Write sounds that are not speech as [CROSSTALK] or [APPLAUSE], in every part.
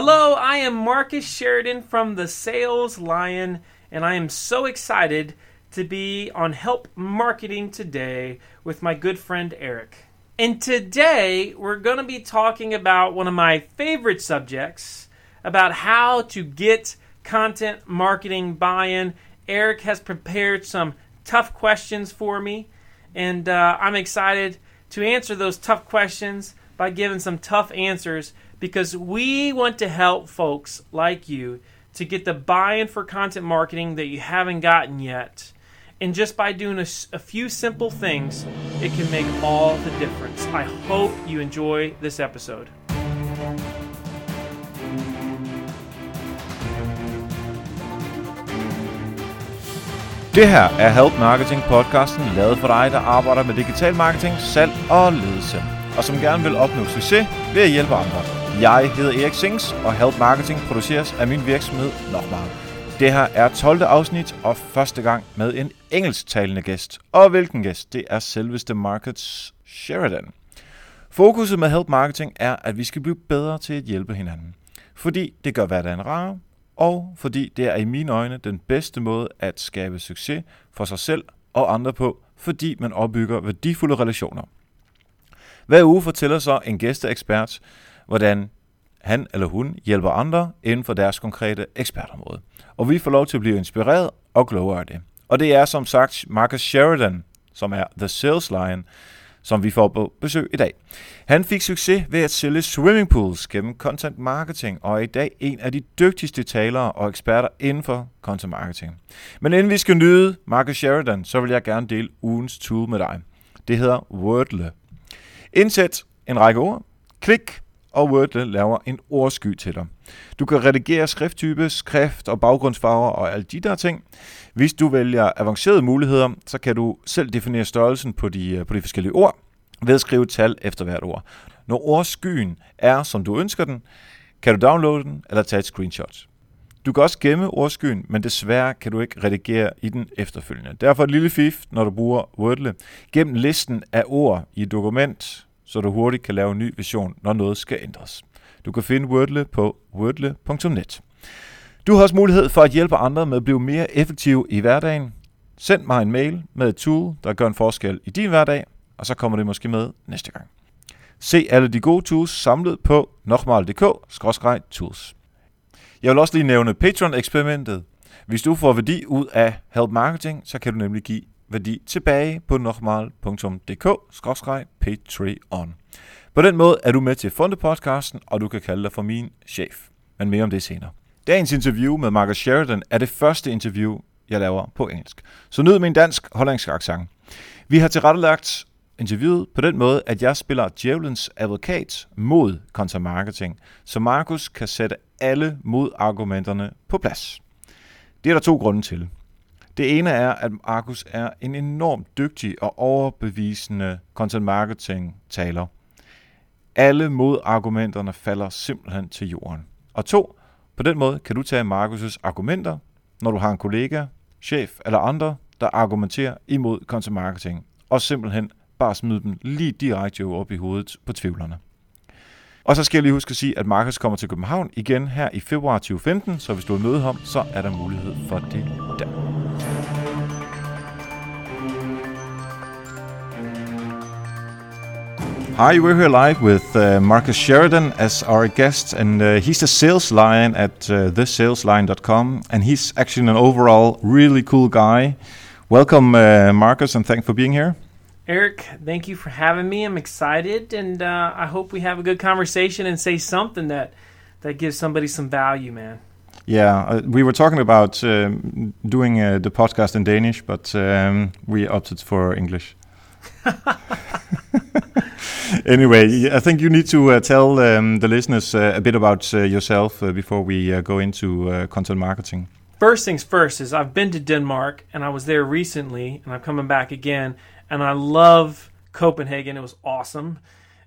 Hello, I am Marcus Sheridan from the Sales Lion, and I am so excited to be on Help Marketing today with my good friend Eric. And today we're going to be talking about one of my favorite subjects about how to get content marketing buy in. Eric has prepared some tough questions for me, and uh, I'm excited to answer those tough questions by giving some tough answers because we want to help folks like you to get the buy in for content marketing that you haven't gotten yet. And just by doing a, a, few simple things, it can make all the difference. I hope you enjoy this episode. Det her er Help Marketing podcasten, lavet for dig, der arbejder med digital marketing, salg og ledelse, og som gerne vil opnå succes ved at hjælpe andre. Jeg hedder Erik Sings, og Help Marketing produceres af min virksomhed Nochmal. Det her er 12. afsnit, og første gang med en engelsktalende gæst. Og hvilken gæst? Det er selveste Markets Sheridan. Fokuset med Help Marketing er, at vi skal blive bedre til at hjælpe hinanden. Fordi det gør hverdagen rar, og fordi det er i mine øjne den bedste måde at skabe succes for sig selv og andre på, fordi man opbygger værdifulde relationer. Hver uge fortæller så en gæsteekspert, hvordan han eller hun hjælper andre inden for deres konkrete ekspertområde. Og vi får lov til at blive inspireret og klogere af det. Og det er som sagt Marcus Sheridan, som er The Sales Lion, som vi får på besøg i dag. Han fik succes ved at sælge swimmingpools gennem content marketing, og er i dag en af de dygtigste talere og eksperter inden for content marketing. Men inden vi skal nyde Marcus Sheridan, så vil jeg gerne dele ugens tool med dig. Det hedder Wordle. Indsæt en række ord, klik og Wordle laver en ordsky til dig. Du kan redigere skrifttype, skrift og baggrundsfarver og alle de der ting. Hvis du vælger avancerede muligheder, så kan du selv definere størrelsen på de, øh, på de forskellige ord ved at skrive tal efter hvert ord. Når ordskyen er, som du ønsker den, kan du downloade den eller tage et screenshot. Du kan også gemme ordskyen, men desværre kan du ikke redigere i den efterfølgende. Derfor et lille fif, når du bruger Wordle. Gem listen af ord i et dokument, så du hurtigt kan lave en ny version, når noget skal ændres. Du kan finde Wordle på wordle.net. Du har også mulighed for at hjælpe andre med at blive mere effektive i hverdagen. Send mig en mail med et tool, der gør en forskel i din hverdag, og så kommer det måske med næste gang. Se alle de gode tools samlet på nokmal.dk-tools. Jeg vil også lige nævne Patreon-eksperimentet. Hvis du får værdi ud af Help Marketing, så kan du nemlig give værdi tilbage på nokmal.dk-patreon. På den måde er du med til at funde podcasten, og du kan kalde dig for min chef. Men mere om det senere. Dagens interview med Marcus Sheridan er det første interview, jeg laver på engelsk. Så nyd min dansk-hollandsk accent. Vi har tilrettelagt interviewet på den måde, at jeg spiller djævelens advokat mod kontramarketing, marketing, så Markus kan sætte alle modargumenterne på plads. Det er der to grunde til. Det ene er, at Markus er en enormt dygtig og overbevisende content marketing taler. Alle modargumenterne falder simpelthen til jorden. Og to, på den måde kan du tage Markus' argumenter, når du har en kollega, chef eller andre, der argumenterer imod content marketing, og simpelthen bare smide dem lige direkte op i hovedet på tvivlerne. Og så skal jeg lige huske at sige, at Markus kommer til København igen her i februar 2015, så hvis du vil møde ham, så er der mulighed for det der. Hi, we're here live with uh, Marcus Sheridan as our guest, and uh, he's the sales lion at uh, thesaleslion.com, and he's actually an overall really cool guy. Welcome, uh, Marcus, and thanks for being here. Eric, thank you for having me. I'm excited, and uh, I hope we have a good conversation and say something that that gives somebody some value, man. Yeah, uh, we were talking about um, doing uh, the podcast in Danish, but um, we opted for English. [LAUGHS] anyway, I think you need to uh, tell um, the listeners uh, a bit about uh, yourself uh, before we uh, go into uh, content marketing. First things first is I've been to Denmark and I was there recently and I'm coming back again and I love Copenhagen. It was awesome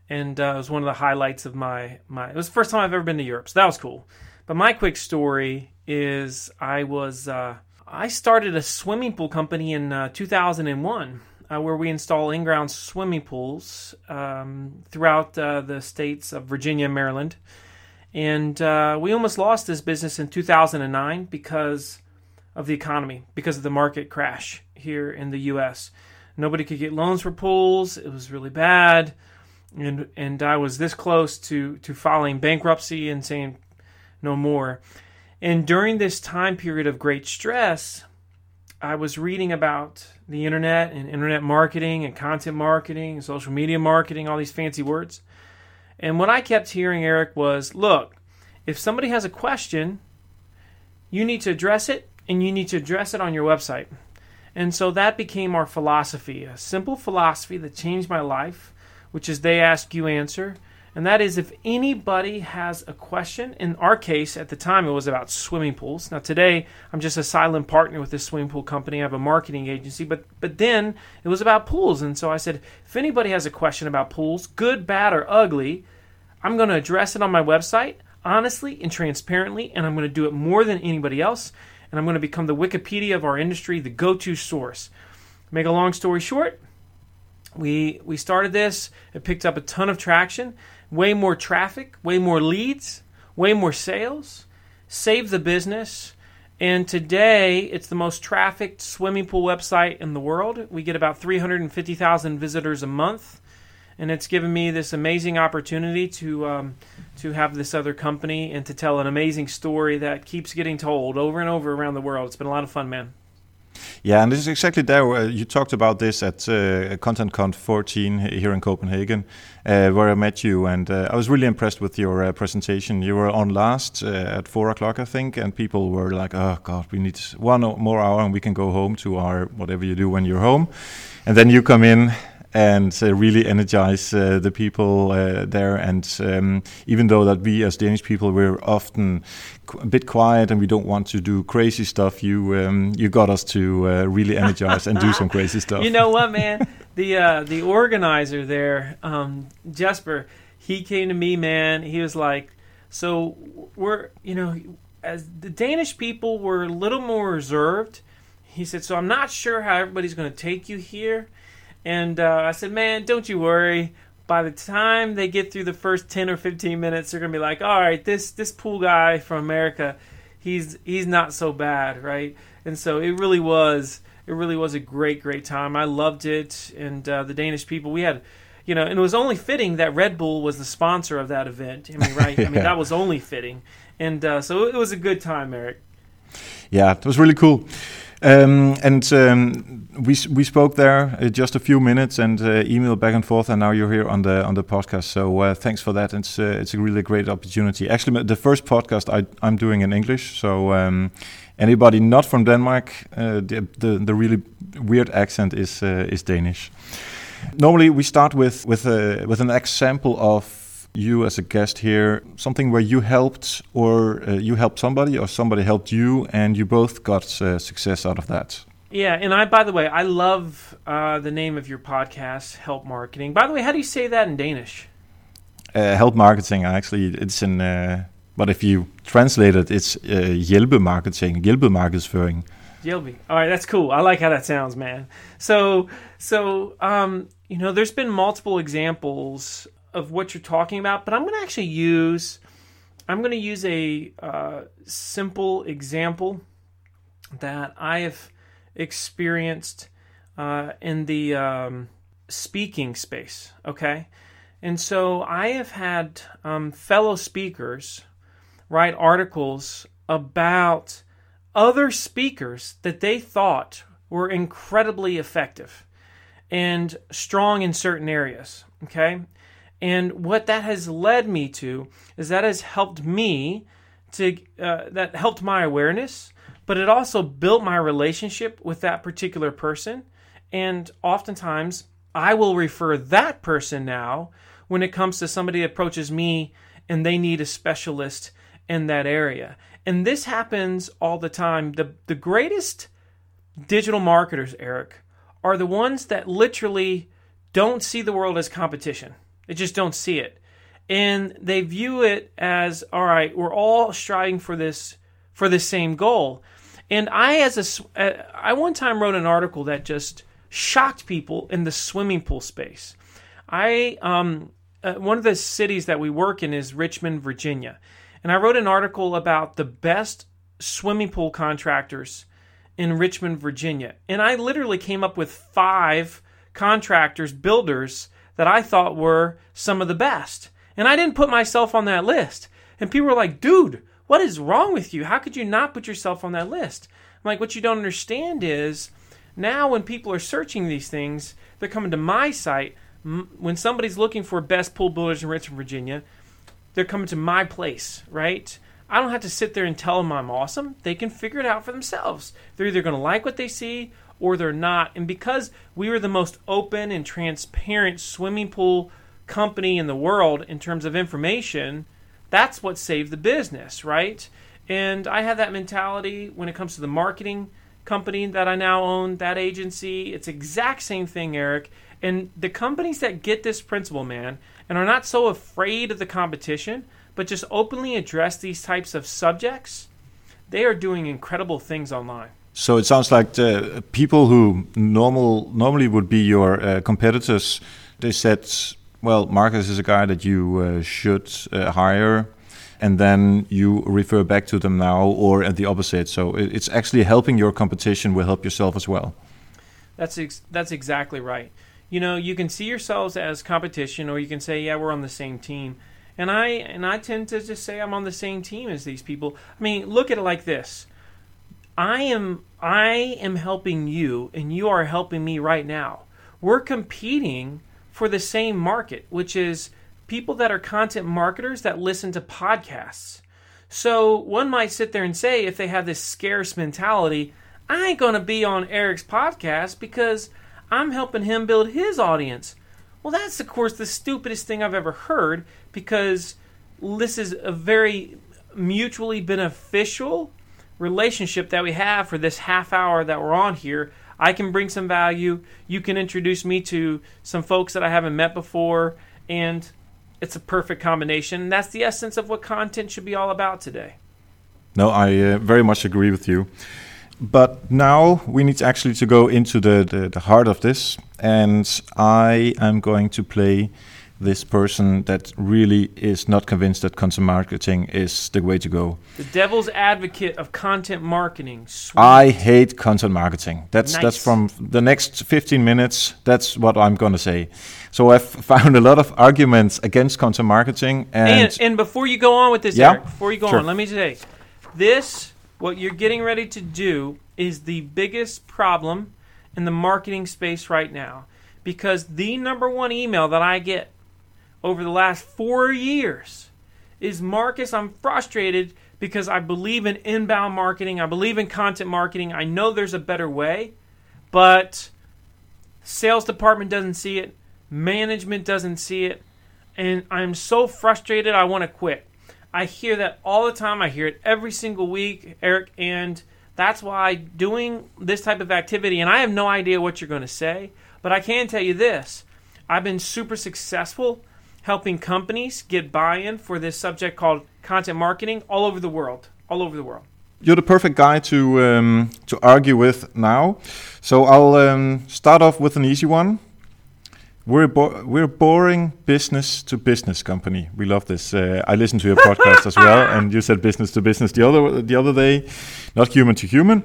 and it was one of the highlights of my my. It was the first time I've ever been to Europe, so that was cool. But my quick story is I was I started a swimming pool company in 2001 uh, where we install in ground swimming pools um, throughout uh, the states of Virginia and Maryland. And uh, we almost lost this business in 2009 because of the economy, because of the market crash here in the U.S. Nobody could get loans for pools. It was really bad, and and I was this close to to filing bankruptcy and saying no more. And during this time period of great stress, I was reading about the internet and internet marketing and content marketing and social media marketing, all these fancy words. And what I kept hearing, Eric, was look, if somebody has a question, you need to address it and you need to address it on your website. And so that became our philosophy, a simple philosophy that changed my life, which is they ask, you answer. And that is if anybody has a question, in our case at the time it was about swimming pools. Now today I'm just a silent partner with this swimming pool company. I have a marketing agency, but but then it was about pools. And so I said, if anybody has a question about pools, good, bad, or ugly, I'm going to address it on my website honestly and transparently, and I'm going to do it more than anybody else. And I'm going to become the Wikipedia of our industry, the go-to source. Make a long story short, we we started this. It picked up a ton of traction way more traffic, way more leads, way more sales, save the business. And today, it's the most trafficked swimming pool website in the world. We get about 350,000 visitors a month, and it's given me this amazing opportunity to um, to have this other company and to tell an amazing story that keeps getting told over and over around the world. It's been a lot of fun, man. Yeah, and this is exactly there. Where you talked about this at uh, ContentCon 14 here in Copenhagen, uh, where I met you, and uh, I was really impressed with your uh, presentation. You were on last uh, at four o'clock, I think, and people were like, "Oh God, we need one more hour, and we can go home to our whatever you do when you're home." And then you come in and uh, really energize uh, the people uh, there. And um, even though that we as Danish people we're often a bit quiet and we don't want to do crazy stuff, you um, you got us to uh, really energize and do some [LAUGHS] crazy stuff. You know what, man? the uh, the organizer there, um, Jesper, he came to me, man. He was like, "So we're you know." As the Danish people were a little more reserved, he said, "So I'm not sure how everybody's going to take you here." And uh, I said, man, don't you worry. By the time they get through the first ten or fifteen minutes, they're gonna be like, all right, this this pool guy from America, he's he's not so bad, right? And so it really was it really was a great great time. I loved it, and uh, the Danish people we had. You know, and it was only fitting that Red Bull was the sponsor of that event. I mean, right? I mean, [LAUGHS] that was only fitting, and uh, so it was a good time, Eric. Yeah, it was really cool. Um, and um, we we spoke there uh, just a few minutes and uh, email back and forth, and now you're here on the on the podcast. So uh, thanks for that. It's uh, it's a really great opportunity. Actually, the first podcast I I'm doing in English. So um, anybody not from Denmark, uh, the, the, the really weird accent is uh, is Danish. Normally, we start with with a with an example of you as a guest here something where you helped or uh, you helped somebody or somebody helped you and you both got uh, success out of that yeah and i by the way i love uh, the name of your podcast help marketing by the way how do you say that in danish uh, help marketing actually it's in uh, but if you translate it it's uh, hjælpe marketing hjælpe markedsføring Hjælpe. All right, that's cool. I like how that sounds, man. So, so um, you know, there's been multiple examples of what you're talking about, but I'm going to actually use I'm going to use a uh, simple example that I have experienced uh, in the um, speaking space. Okay, and so I have had um, fellow speakers write articles about other speakers that they thought were incredibly effective and strong in certain areas. Okay, and what that has led me to is that has helped me to uh, that helped my awareness, but it also built my relationship with that particular person. And oftentimes, I will refer that person now when it comes to somebody approaches me and they need a specialist in that area. And this happens all the time. The the greatest digital marketers, Eric, are the ones that literally don't see the world as competition. They just don't see it. And they view it as all right, we're all striving for this for the same goal. And I as a uh, one time wrote an article that just shocked people in the swimming pool space. I um uh, one of the cities that we work in is Richmond, Virginia. and I wrote an article about the best swimming pool contractors in Richmond, Virginia. And I literally came up with five contractors, builders that I thought were some of the best. And I didn't put myself on that list. And people were like, dude, what is wrong with you? How could you not put yourself on that list? I'm like, what you don't understand is now when people are searching these things, they're coming to my site. When somebody's looking for best pool builders in Richmond, Virginia, they're coming to my place, right? I don't have to sit there and tell them I'm awesome. They can figure it out for themselves. They're either going to like what they see or they're not. And because we were the most open and transparent swimming pool company in the world in terms of information, that's what saved the business, right? And I have that mentality when it comes to the marketing company that I now own, that agency. It's exact same thing, Eric. And the companies that get this principle, man, and are not so afraid of the competition, but just openly address these types of subjects, they are doing incredible things online. So it sounds like the people who normal normally would be your uh, competitors, they said, "Well, Marcus is a guy that you uh, should uh, hire," and then you refer back to them now, or at the opposite. So it's actually helping your competition will help yourself as well. That's ex- that's exactly right. You know, you can see yourselves as competition, or you can say, "Yeah, we're on the same team." And I and I tend to just say I'm on the same team as these people. I mean, look at it like this. I am I am helping you and you are helping me right now. We're competing for the same market, which is people that are content marketers that listen to podcasts. So one might sit there and say if they have this scarce mentality, I ain't going to be on Eric's podcast because I'm helping him build his audience. Well, that's of course the stupidest thing I've ever heard because this is a very mutually beneficial relationship that we have for this half hour that we're on here. I can bring some value. You can introduce me to some folks that I haven't met before, and it's a perfect combination. That's the essence of what content should be all about today. No, I uh, very much agree with you. But now we need actually to go into the, the, the heart of this, and I am going to play this person that really is not convinced that content marketing is the way to go. The devil's advocate of content marketing. Sweet. I hate content marketing. That's nice. that's from the next 15 minutes. That's what I'm going to say. So I've [LAUGHS] found a lot of arguments against content marketing. And and, and before you go on with this, yeah, Eric, before you go sure. on, let me say this: what you're getting ready to do is the biggest problem in the marketing space right now because the number one email that I get over the last four years is Marcus, I'm frustrated because I believe in inbound marketing. I believe in content marketing. I know there's a better way, but sales department doesn't see it, management doesn't see it, and I'm so frustrated I want to quit. I hear that all the time. I hear it every single week, Eric, and that's why doing this type of activity, and I have no idea what you're going to say, but I can tell you this I've been super successful helping companies get buy in for this subject called content marketing all over the world. All over the world. You're the perfect guy to um, to argue with now. So I'll um, start off with an easy one. We're bo- we're boring business to business company. We love this. Uh, I listened to your podcast as well, and you said business to business the other the other day, not human to human.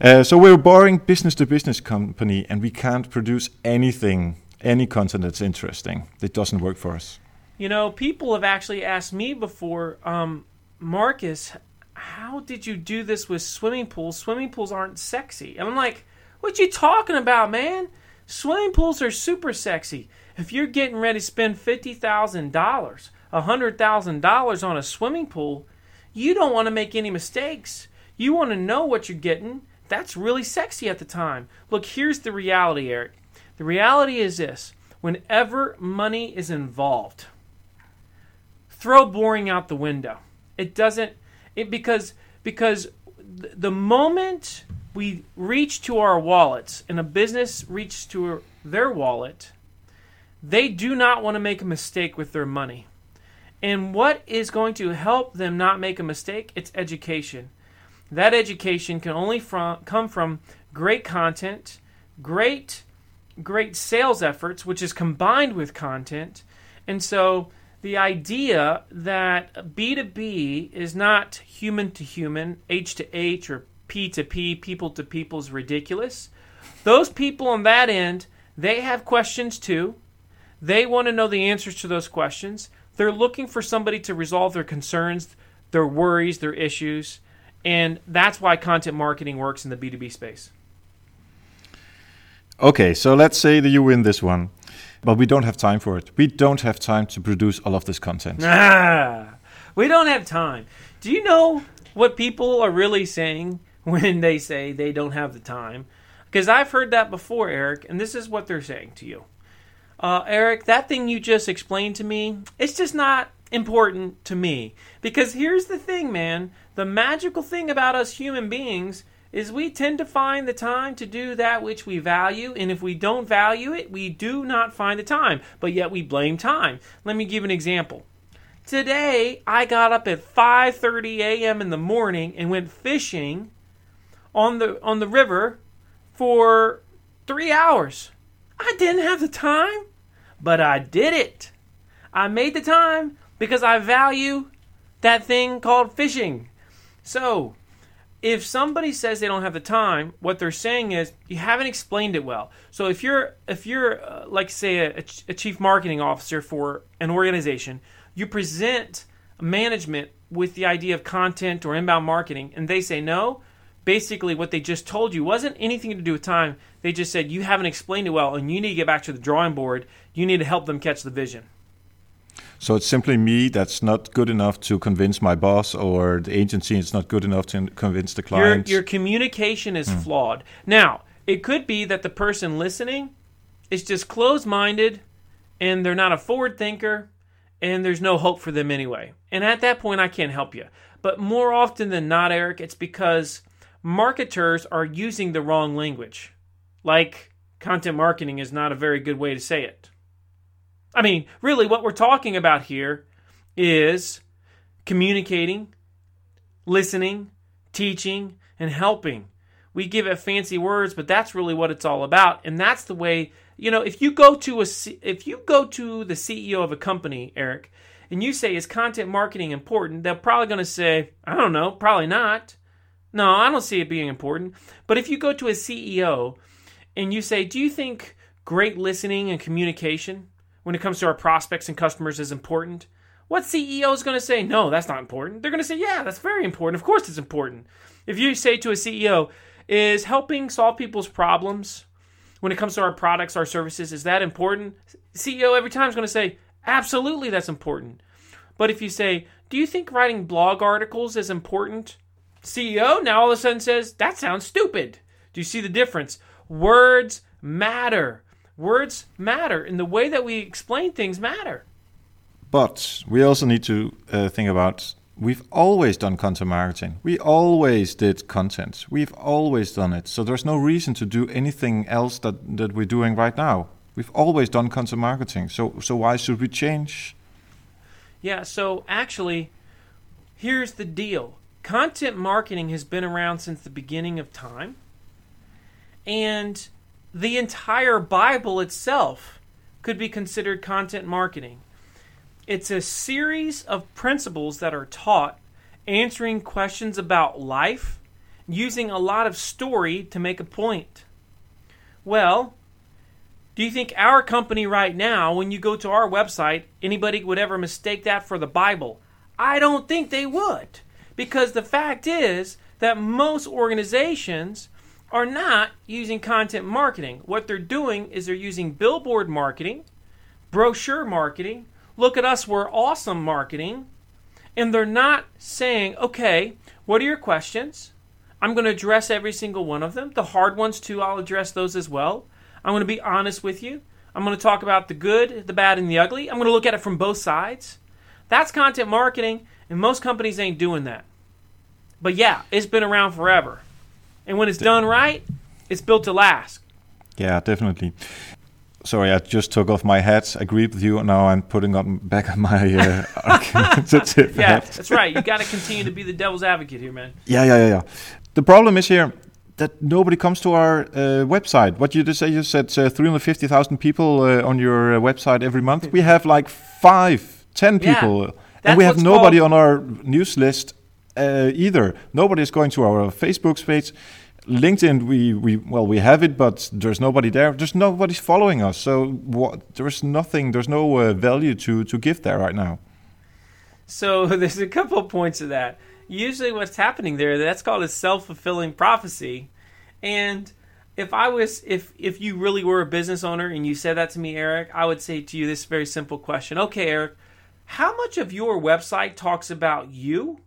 Uh, so we're boring business to business company, and we can't produce anything, any content that's interesting. It doesn't work for us. You know, people have actually asked me before, um, Marcus, how did you do this with swimming pools? Swimming pools aren't sexy. And I'm like, what you talking about, man? Swimming pools are super sexy. If you're getting ready to spend $50,000, a $100,000 on a swimming pool, you don't want to make any mistakes. You want to know what you're getting. That's really sexy at the time. Look, here's the reality, Eric. The reality is this whenever money is involved, throw boring out the window. It doesn't it because because the moment we reach to our wallets and a business reaches to their wallet, they do not want to make a mistake with their money. And what is going to help them not make a mistake? It's education. That education can only from, come from great content, great great sales efforts which is combined with content. And so the idea that B2B is not human to human, H to H, or P to P, people to people is ridiculous. Those people on that end, they have questions too. They want to know the answers to those questions. They're looking for somebody to resolve their concerns, their worries, their issues. And that's why content marketing works in the B2B space. Okay, so let's say that you win this one, but we don't have time for it. We don't have time to produce all of this content. [LAUGHS] Ah, we don't have time. Do you know what people are really saying [LAUGHS] when they say they don't have the time? Because I've heard that before, Eric, and this is what they're saying to you. Uh, Eric, that thing you just explained to me, it's just not important to me. Because here's the thing, man the magical thing about us human beings is we tend to find the time to do that which we value and if we don't value it we do not find the time but yet we blame time. Let me give an example. Today i got up at 5:30 a.m. in the morning and went fishing on the on the river for 3 hours. I didn't have the time but i did it. I made the time because i value that thing called fishing. So if somebody says they don't have the time, what they're saying is you haven't explained it well. So if you're if you're uh, like say a, a, chief marketing officer for an organization, you present management with the idea of content or inbound marketing, and they say no. Basically, what they just told you wasn't anything to do with time. They just said you haven't explained it well, and you need to get back to the drawing board. You need to help them catch the vision. So it's simply me that's not good enough to convince my boss, or the agency is not good enough to convince the client. Your, your communication is hmm. flawed. Now, it could be that the person listening is just closed minded and they're not a forward thinker and there's no hope for them anyway. And at that point, I can't help you. But more often than not, Eric, it's because marketers are using the wrong language. Like content marketing is not a very good way to say it. I mean, really, what we're talking about here is communicating, listening, teaching, and helping. We give it fancy words, but that's really what it's all about. And that's the way, you know, if you go to a if you go to the CEO of a company, Eric, and you say is content marketing important, they're probably going to say, I don't know, probably not. No, I don't see it being important. But if you go to a CEO and you say, "Do you think great listening and communication when it comes to our prospects and customers is important. What CEO is going to say, no, that's not important? They're going to say, yeah, that's very important. Of course it's important. If you say to a CEO, is helping solve people's problems when it comes to our products, our services, is that important? CEO every time is going to say, absolutely, that's important. But if you say, do you think writing blog articles is important? CEO now all of a sudden says, that sounds stupid. Do you see the difference? Words matter. Words matter, and the way that we explain things matter. But we also need to uh, think about we've always done content marketing. We always did content. We've always done it. So there's no reason to do anything else that, that we're doing right now. We've always done content marketing. So so why should we change? Yeah, so actually here's the deal. Content marketing has been around since the beginning of time. And the entire Bible itself could be considered content marketing. It's a series of principles that are taught answering questions about life using a lot of story to make a point. Well, do you think our company right now, when you go to our website, anybody would ever mistake that for the Bible? I don't think they would. Because the fact is that most organizations are not using content marketing. What they're doing is they're using billboard marketing, brochure marketing, look at us, we're awesome marketing, and they're not saying, okay, what are your questions? I'm going to address every single one of them. The hard ones, too, I'll address those as well. I'm going to be honest with you. I'm going to talk about the good, the bad, and the ugly. I'm going to look at it from both sides. That's content marketing, and most companies ain't doing that. But yeah, it's been around forever. And when it's done right, it's built to last. Yeah, definitely. Sorry, I just took off my hat. Agreed with you. Now I'm putting on back on my uh, [LAUGHS] argumentative Yeah, hat. that's right. You got to continue to be the devil's advocate here, man. Yeah, yeah, yeah, yeah. The problem is here that nobody comes to our uh, website. What you just say? You said uh, 350,000 people uh, on your uh, website every month. We have like five 10 Yeah. people. And we have nobody on our news list uh, either. Nobody is going to our Facebook page. LinkedIn, we, we well, we have it, but there's nobody there. There's nobody's following us, so what? There's nothing. There's no uh, value to to give there right now. So [LAUGHS] there's a couple of points of that. Usually, what's happening there that's called a self fulfilling prophecy. And if I was, if if you really were a business owner and you said that to me, Eric, I would say to you this very simple question: Okay, Eric, how much of your website talks about you,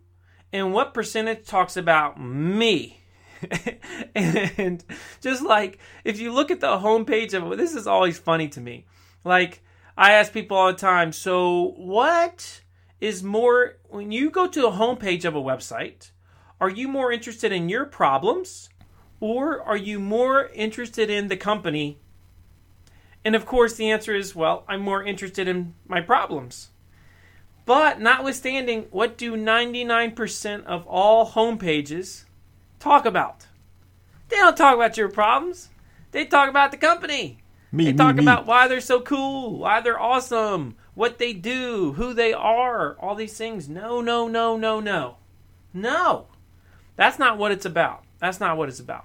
and what percentage talks about me? [LAUGHS] and just like if you look at the homepage of this is always funny to me. Like I ask people all the time, so what is more when you go to the homepage of a website, are you more interested in your problems or are you more interested in the company? And of course the answer is well, I'm more interested in my problems. But notwithstanding, what do 99% of all homepages talk about? They don't talk about your problems. They talk about the company. Me, They me, talk me. about why they're so cool, why they're awesome, what they do, who they are, all these things. No, no, no, no, no. No. That's not what it's about. That's not what it's about.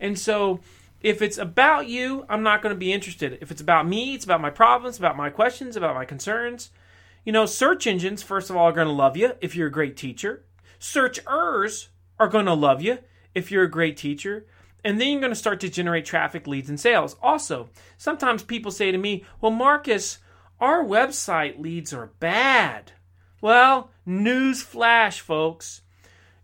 And so if it's about you, I'm not going to be interested. If it's about me, it's about my problems, about my questions, about my concerns. You know, search engines, first of all, are going to love you if you're a great teacher. Searchers are going to love you if you're a great teacher. And then you're going to start to generate traffic, leads, and sales. Also, sometimes people say to me, Well, Marcus, our website leads are bad. Well, news flash, folks.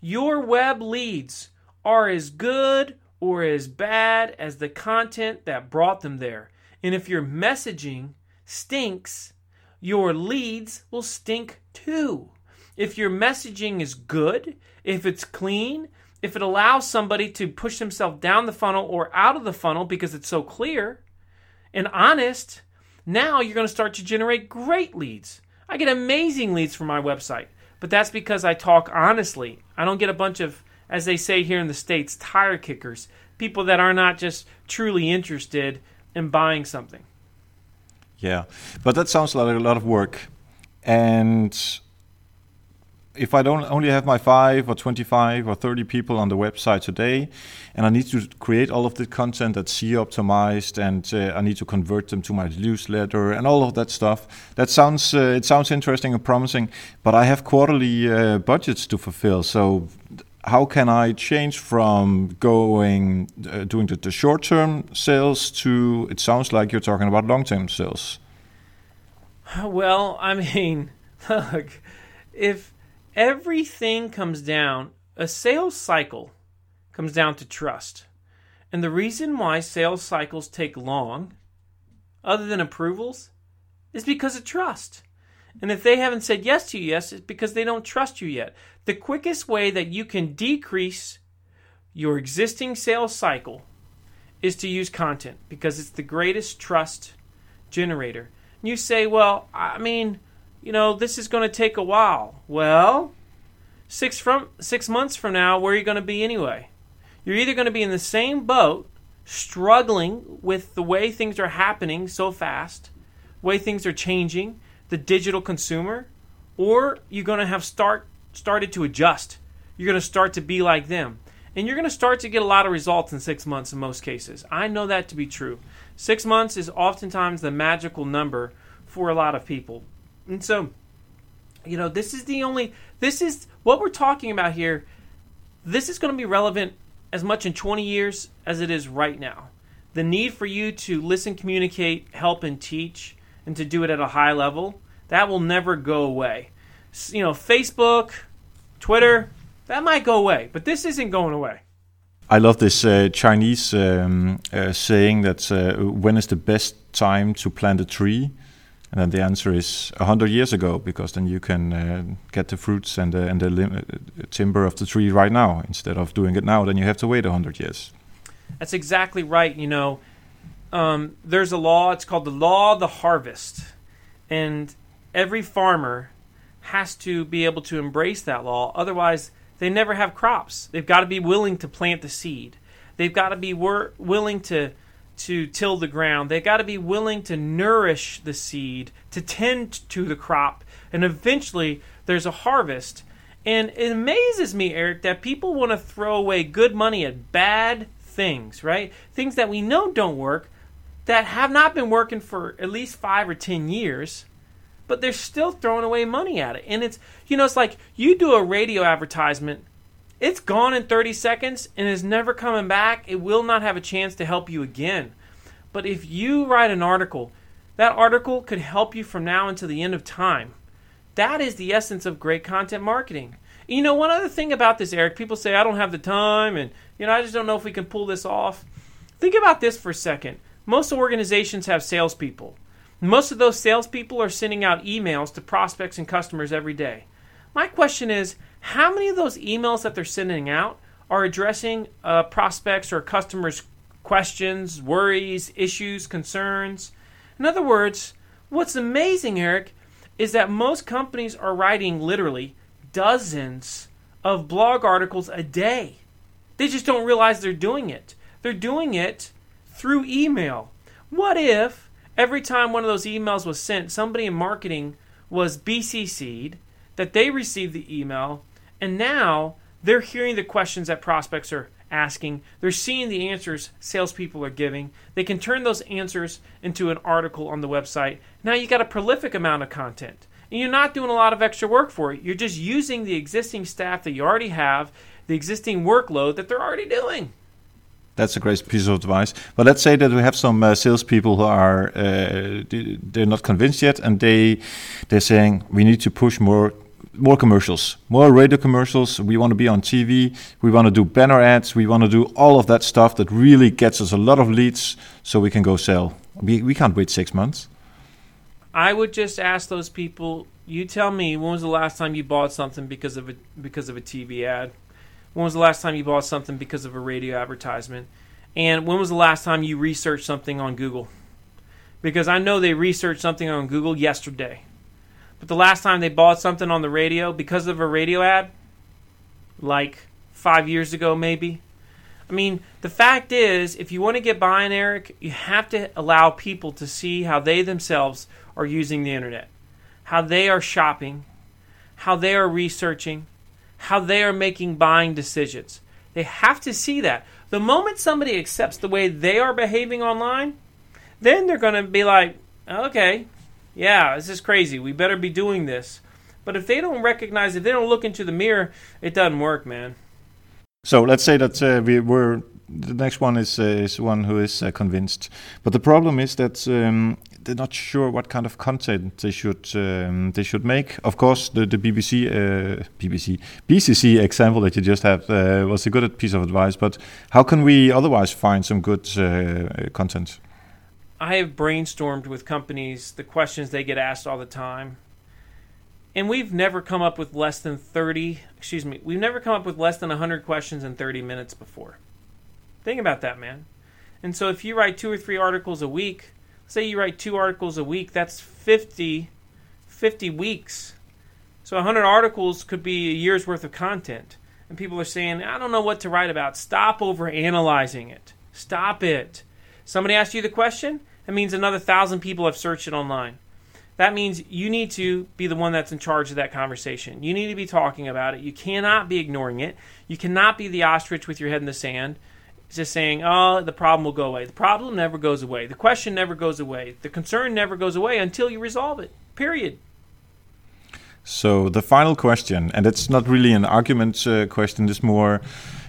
Your web leads are as good or as bad as the content that brought them there. And if your messaging stinks, your leads will stink too. If your messaging is good, if it's clean, if it allows somebody to push themselves down the funnel or out of the funnel because it's so clear and honest, now you're going to start to generate great leads. I get amazing leads from my website, but that's because I talk honestly. I don't get a bunch of, as they say here in the States, tire kickers, people that are not just truly interested in buying something. Yeah, but that sounds like a lot of work. And if I don't only have my five or 25 or 30 people on the website today, and I need to create all of the content that's SEO optimized, and uh, I need to convert them to my newsletter and all of that stuff, that sounds uh, it sounds interesting and promising. But I have quarterly uh, budgets to fulfill, so how can I change from going uh, doing the, the short term sales to it sounds like you're talking about long term sales? Well, I mean, [LAUGHS] look, if everything comes down, a sales cycle comes down to trust. And the reason why sales cycles take long, other than approvals, is because of trust. And if they haven't said yes to you yes, it's because they don't trust you yet. The quickest way that you can decrease your existing sales cycle is to use content because it's the greatest trust generator. And you say, well, I mean, you know, this is going to take a while. Well, six from six months from now, where are you going to be anyway? You're either going to be in the same boat, struggling with the way things are happening so fast, way things are changing, the digital consumer, or you're going to have start started to adjust. You're going to start to be like them. And you're going to start to get a lot of results in six months in most cases. I know that to be true. Six months is oftentimes the magical number for a lot of people. And so, you know, this is the only, this is what we're talking about here. This is going to be relevant as much in 20 years as it is right now. The need for you to listen, communicate, help, and teach, and to do it at a high level, that will never go away. You know, Facebook, Twitter, that might go away, but this isn't going away. I love this uh, Chinese um, uh, saying that uh, when is the best time to plant a tree? And then the answer is a hundred years ago, because then you can uh, get the fruits and the, and the lim- uh, timber of the tree right now. Instead of doing it now, then you have to wait a hundred years. That's exactly right. You know, um, there's a law. It's called the law of the harvest, and every farmer has to be able to embrace that law. Otherwise, they never have crops. They've got to be willing to plant the seed. They've got to be wor- willing to to till the ground. They've got to be willing to nourish the seed, to tend to the crop, and eventually there's a harvest. And it amazes me, Eric, that people want to throw away good money at bad things, right? Things that we know don't work, that have not been working for at least five or ten years, but they're still throwing away money at it. And it's, you know, it's like you do a radio advertisement, it's gone in 30 seconds and is never coming back. It will not have a chance to help you again. But if you write an article, that article could help you from now until the end of time. That is the essence of great content marketing. You know, one other thing about this, Eric, people say, I don't have the time, and, you know, I just don't know if we can pull this off. Think about this for a second. Most organizations have salespeople. Most of those salespeople are sending out emails to prospects and customers every day. My question is, how many of those emails that they're sending out are addressing uh, prospects or customers' questions, worries, issues, concerns? In other words, what's amazing, Eric, is that most companies are writing literally dozens of blog articles a day. They just don't realize they're doing it. They're doing it through email. What if every time one of those emails was sent, somebody in marketing was BCC'd, that they received the email, and now they're hearing the questions that prospects are asking. They're seeing the answers salespeople are giving. They can turn those answers into an article on the website. Now you've got a prolific amount of content. And you're not doing a lot of extra work for it. You're just using the existing staff that you already have, the existing workload that they're already doing. That's a great piece of advice. But let's say that we have some uh, salespeople who are uh, they're not convinced yet, and they they're saying we need to push more more commercials, more radio commercials. We want to be on TV. We want to do banner ads. We want to do all of that stuff that really gets us a lot of leads so we can go sell. We, we can't wait six months. I would just ask those people, you tell me when was the last time you bought something because of a because of a TV ad? When was the last time you bought something because of a radio advertisement? And when was the last time you researched something on Google? Because I know they researched something on Google yesterday. But the last time they bought something on the radio because of a radio ad, like five years ago, maybe. I mean, the fact is, if you want to get buy in, Eric, you have to allow people to see how they themselves are using the internet, how they are shopping, how they are researching, how they are making buying decisions. They have to see that. The moment somebody accepts the way they are behaving online, then they're going to be like, okay, yeah, this is crazy. We better be doing this. But if they don't recognize, if they don't look into the mirror, it doesn't work, man. So let's say that uh, we were the next one is uh, is one who is uh, convinced, but the problem is that um, they're not sure what kind of content they should um, they should make. Of course, the the BBC uh, BBC BCC example that you just had uh, was a good piece of advice. But how can we otherwise find some good uh, content? I have brainstormed with companies the questions they get asked all the time. And we've never come up with less than 30, excuse me, we've never come up with less than 100 questions in 30 minutes before. Think about that, man. And so if you write two or three articles a week, say you write two articles a week, that's 50 50 weeks. So 100 articles could be a year's worth of content. And people are saying, "I don't know what to write about." Stop over analyzing it. Stop it. Somebody asked you the question, that means another thousand people have searched it online. That means you need to be the one that's in charge of that conversation. You need to be talking about it. You cannot be ignoring it. You cannot be the ostrich with your head in the sand, just saying, oh, the problem will go away. The problem never goes away. The question never goes away. The concern never goes away until you resolve it. Period. So the final question, and it's not really an argument uh, question, it's more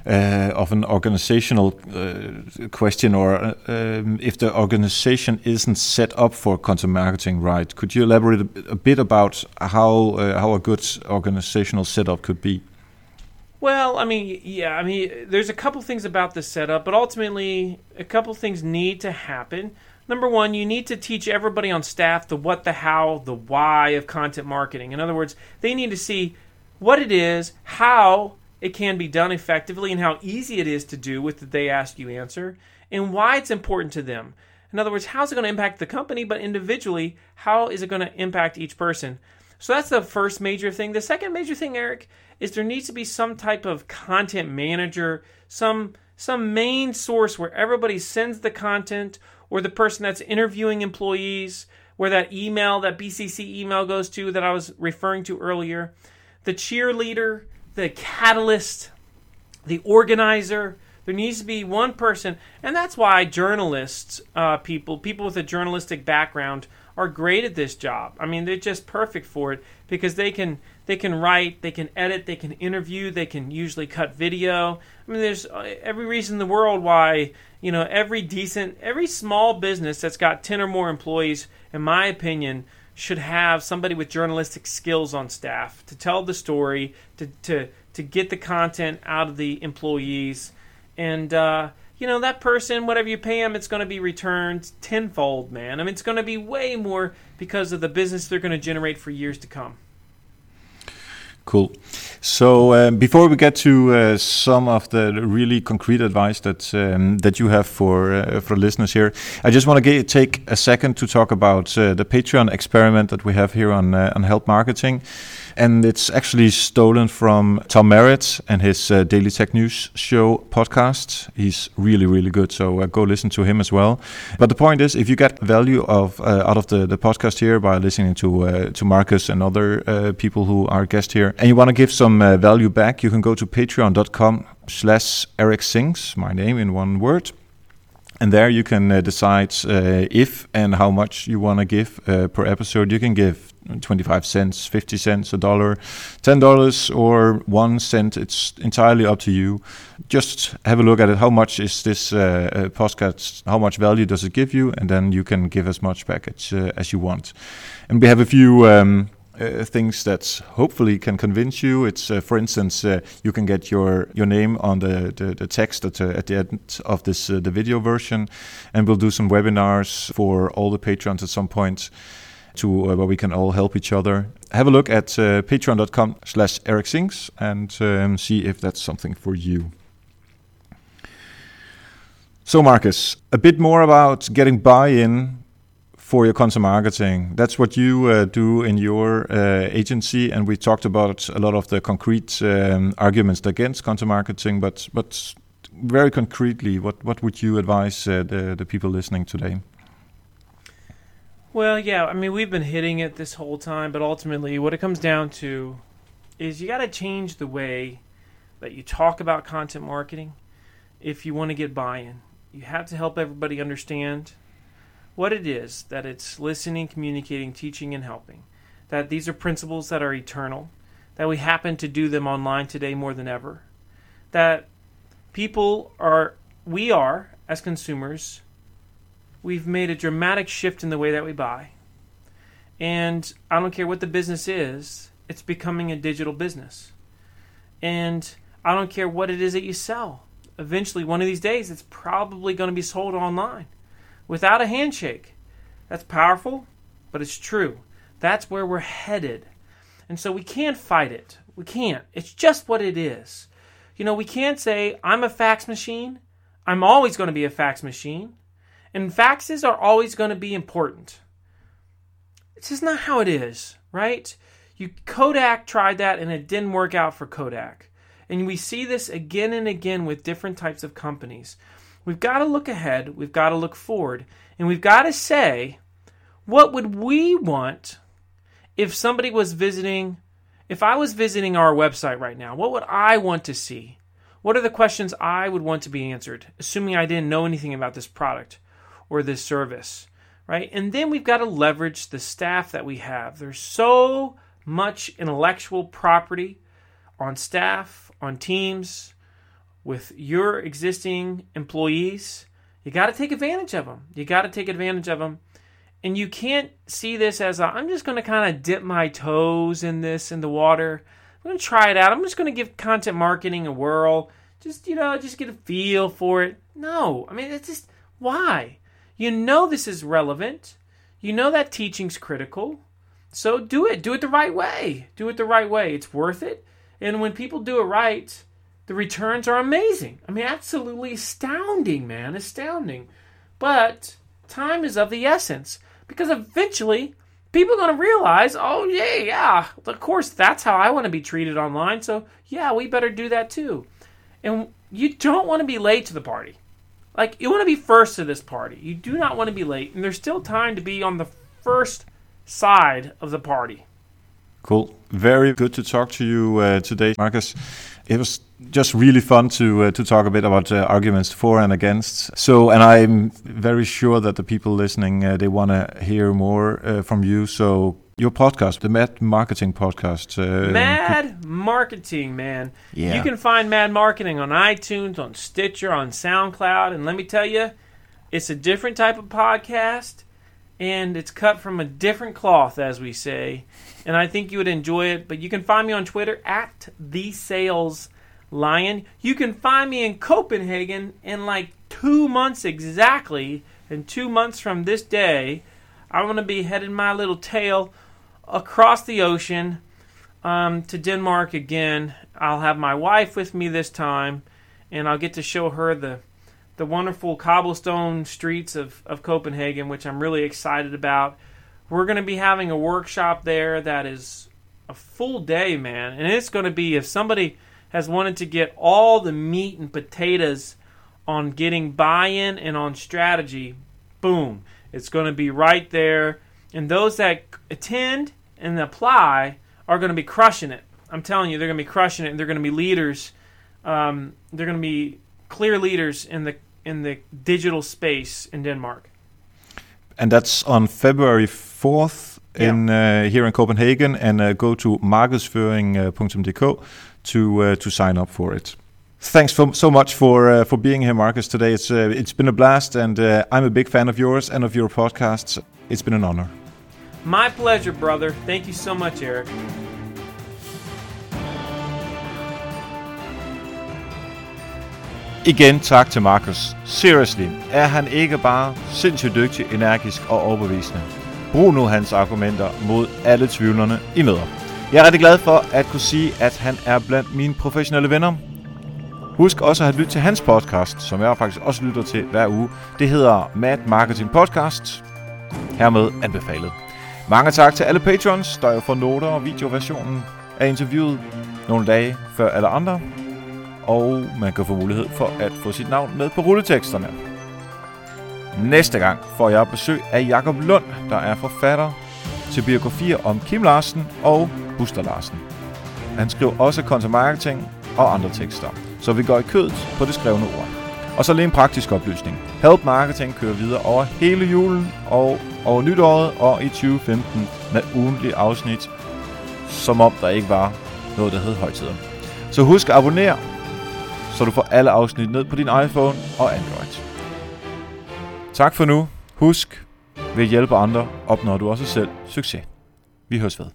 uh, of an organizational uh, question, or uh, um, if the organization isn't set up for content marketing right. Could you elaborate a, a bit about how uh, how a good organizational setup could be? Well, I mean, yeah, I mean, there's a couple things about the setup, but ultimately, a couple things need to happen. Number one, you need to teach everybody on staff the what, the how, the why of content marketing. In other words, they need to see what it is, how it can be done effectively, and how easy it is to do with the they ask you answer, and why it's important to them. In other words, how's it going to impact the company, but individually, how is it going to impact each person? So that's the first major thing. The second major thing, Eric, is there needs to be some type of content manager, some some main source where everybody sends the content or the person that's interviewing employees, where that email, that BCC email goes to that I was referring to earlier. The cheerleader, the catalyst, the organizer. There needs to be one person, and that's why journalists, uh, people, people with a journalistic background, are great at this job. I mean, they're just perfect for it because they can they can write, they can edit, they can interview, they can usually cut video. I mean, there's uh, every reason in the world why you know every decent, every small business that's got ten or more employees, in my opinion, should have somebody with journalistic skills on staff to tell the story, to to to get the content out of the employees, and. Uh, you know that person whatever you pay them it's going to be returned tenfold man i mean it's going to be way more because of the business they're going to generate for years to come Cool. So um, before we get to uh, some of the really concrete advice that um, that you have for uh, for listeners here, I just want to take a second to talk about uh, the Patreon experiment that we have here on uh, on Help Marketing and it's actually stolen from Tom Merritt and his uh, Daily Tech News Show podcast. He's really, really good, so uh, go listen to him as well. But the point is, if you get value of uh, out of the, the podcast here by listening to uh, to Marcus and other uh, people who are guests here, and you want to give some uh, value back, you can go to patreon.com slash Eric Sings, my name in one word. And there you can decide if and how much you want to give per episode. You can give 25 cents, 50 cents, a dollar, $10, or one cent. It's entirely up to you. Just have a look at it. How much is this uh, uh, podcast? How much value does it give you? And then you can give as much back as, uh, as you want. And we have a few. Um, uh, things that hopefully can convince you. It's, uh, for instance, uh, you can get your your name on the the, the text at, at the end of this the video version, and we'll do some webinars for all the patrons at some point to uh, where we can all help each other. Have a look at uh, patreon.com slash Eric Sings and um, see if that's something for you. So, Marcus, a bit more about getting buy-in for your content marketing. That's what you uh, do in your uh, agency, and we talked about a lot of the concrete um, arguments against content marketing. But but very concretely, what what would you advise uh, the the people listening today? Well, yeah, I mean, we've been hitting it this whole time, but ultimately, what it comes down to is you got to change the way that you talk about content marketing if you want to get buy in. You have to help everybody understand what it is that it's listening, communicating, teaching, and helping. That these are principles that are eternal, that we happen to do them online today more than ever. That people are, we are, as consumers, we've made a dramatic shift in the way that we buy. And I don't care what the business is, it's becoming a digital business. And I don't care what it is that you sell. Eventually, one of these days, it's probably going to be sold online without a handshake. That's powerful, but it's true. That's where we're headed. And so we can't fight it. We can't. It's just what it is. You know, we can't say, I'm a fax machine. I'm always going to be a fax machine. And faxes are always going to be important. It's just not how it is, right? You Kodak tried that and it didn't work out for Kodak. And we see this again and again with different types of companies. We've got to look ahead, we've got to look forward, and we've got to say, what would we want if somebody was visiting, if I was visiting our website right now, what would I want to see? What are the questions I would want to be answered, assuming I didn't know anything about this product? Or this service, right? And then we've got to leverage the staff that we have. There's so much intellectual property on staff, on teams, with your existing employees. You got to take advantage of them. You got to take advantage of them. And you can't see this as i am just going to kind of dip my toes in this in the water. I'm going to try it out. I'm just going to give content marketing a whirl. Just, you know, just get a feel for it. No, I mean, it's just why? You know this is relevant. You know that teaching's critical. So do it. Do it the right way. Do it the right way. It's worth it. And when people do it right, the returns are amazing. I mean, absolutely astounding, man. Astounding. But time is of the essence because eventually people are going to realize, oh, yeah, yeah, of course, that's how I want to be treated online. So, yeah, we better do that too. And you don't want to be late to the party. Like you want to be first to this party. You do not want to be late, and there's still time to be on the first side of the party. Cool. Very good to talk to you uh, today, Marcus. It was just really fun to uh, to talk a bit about uh, arguments for and against. So, and I'm very sure that the people listening uh, they want to hear more uh, from you. So, your podcast, the Mad Marketing Podcast. Uh, Mad Marketing, man. Yeah. You can find Mad Marketing on iTunes, on Stitcher, on SoundCloud, and let me tell you, it's a different type of podcast, and it's cut from a different cloth, as we say. And I think you would enjoy it. But you can find me on Twitter at the Sales Lion. You can find me in Copenhagen in like two months exactly. In two months from this day, I'm going to be heading my little tail across the ocean um, to Denmark again. I'll have my wife with me this time, and I'll get to show her the the wonderful cobblestone streets of, of Copenhagen, which I'm really excited about. We're going to be having a workshop there that is a full day, man, and it's going to be if somebody has wanted to get all the meat and potatoes on getting buy-in and on strategy, boom, it's going to be right there. And those that attend and apply are going to be crushing it. I'm telling you, they're going to be crushing it, and they're going to be leaders. Um, they're going to be clear leaders in the in the digital space in Denmark. and that's on February 4th in uh, here in Copenhagen. And uh, go to markedsføring.dk to uh, to sign up for it. Thanks for, so much for uh, for being here, Marcus. Today it's uh, it's been a blast, and uh, I'm a big fan of yours and of your podcasts. It's been an honor. My pleasure, brother. Thank you so much, Eric. Igen tak til Markus. Seriously, er han ikke bare sindssygt dygtig, energisk og overbevisende? Brug nu hans argumenter mod alle tvivlerne i møder. Jeg er rigtig glad for at kunne sige, at han er blandt mine professionelle venner. Husk også at lytte til hans podcast, som jeg faktisk også lytter til hver uge. Det hedder Mad Marketing Podcast. Hermed anbefalet. Mange tak til alle patrons, der jo får noter og videoversionen af interviewet nogle dage før alle andre og man kan få mulighed for at få sit navn med på rulleteksterne. Næste gang får jeg besøg af Jakob Lund, der er forfatter til biografier om Kim Larsen og Buster Larsen. Han skriver også content marketing og andre tekster, så vi går i kødet på det skrevne ord. Og så lige en praktisk oplysning. Help Marketing kører videre over hele julen og over nytåret og i 2015 med ugentlige afsnit, som om der ikke var noget, der hed højtider. Så husk at abonnere, så du får alle afsnit ned på din iPhone og Android. Tak for nu. Husk, ved at hjælpe andre opnår du også selv succes. Vi høres ved.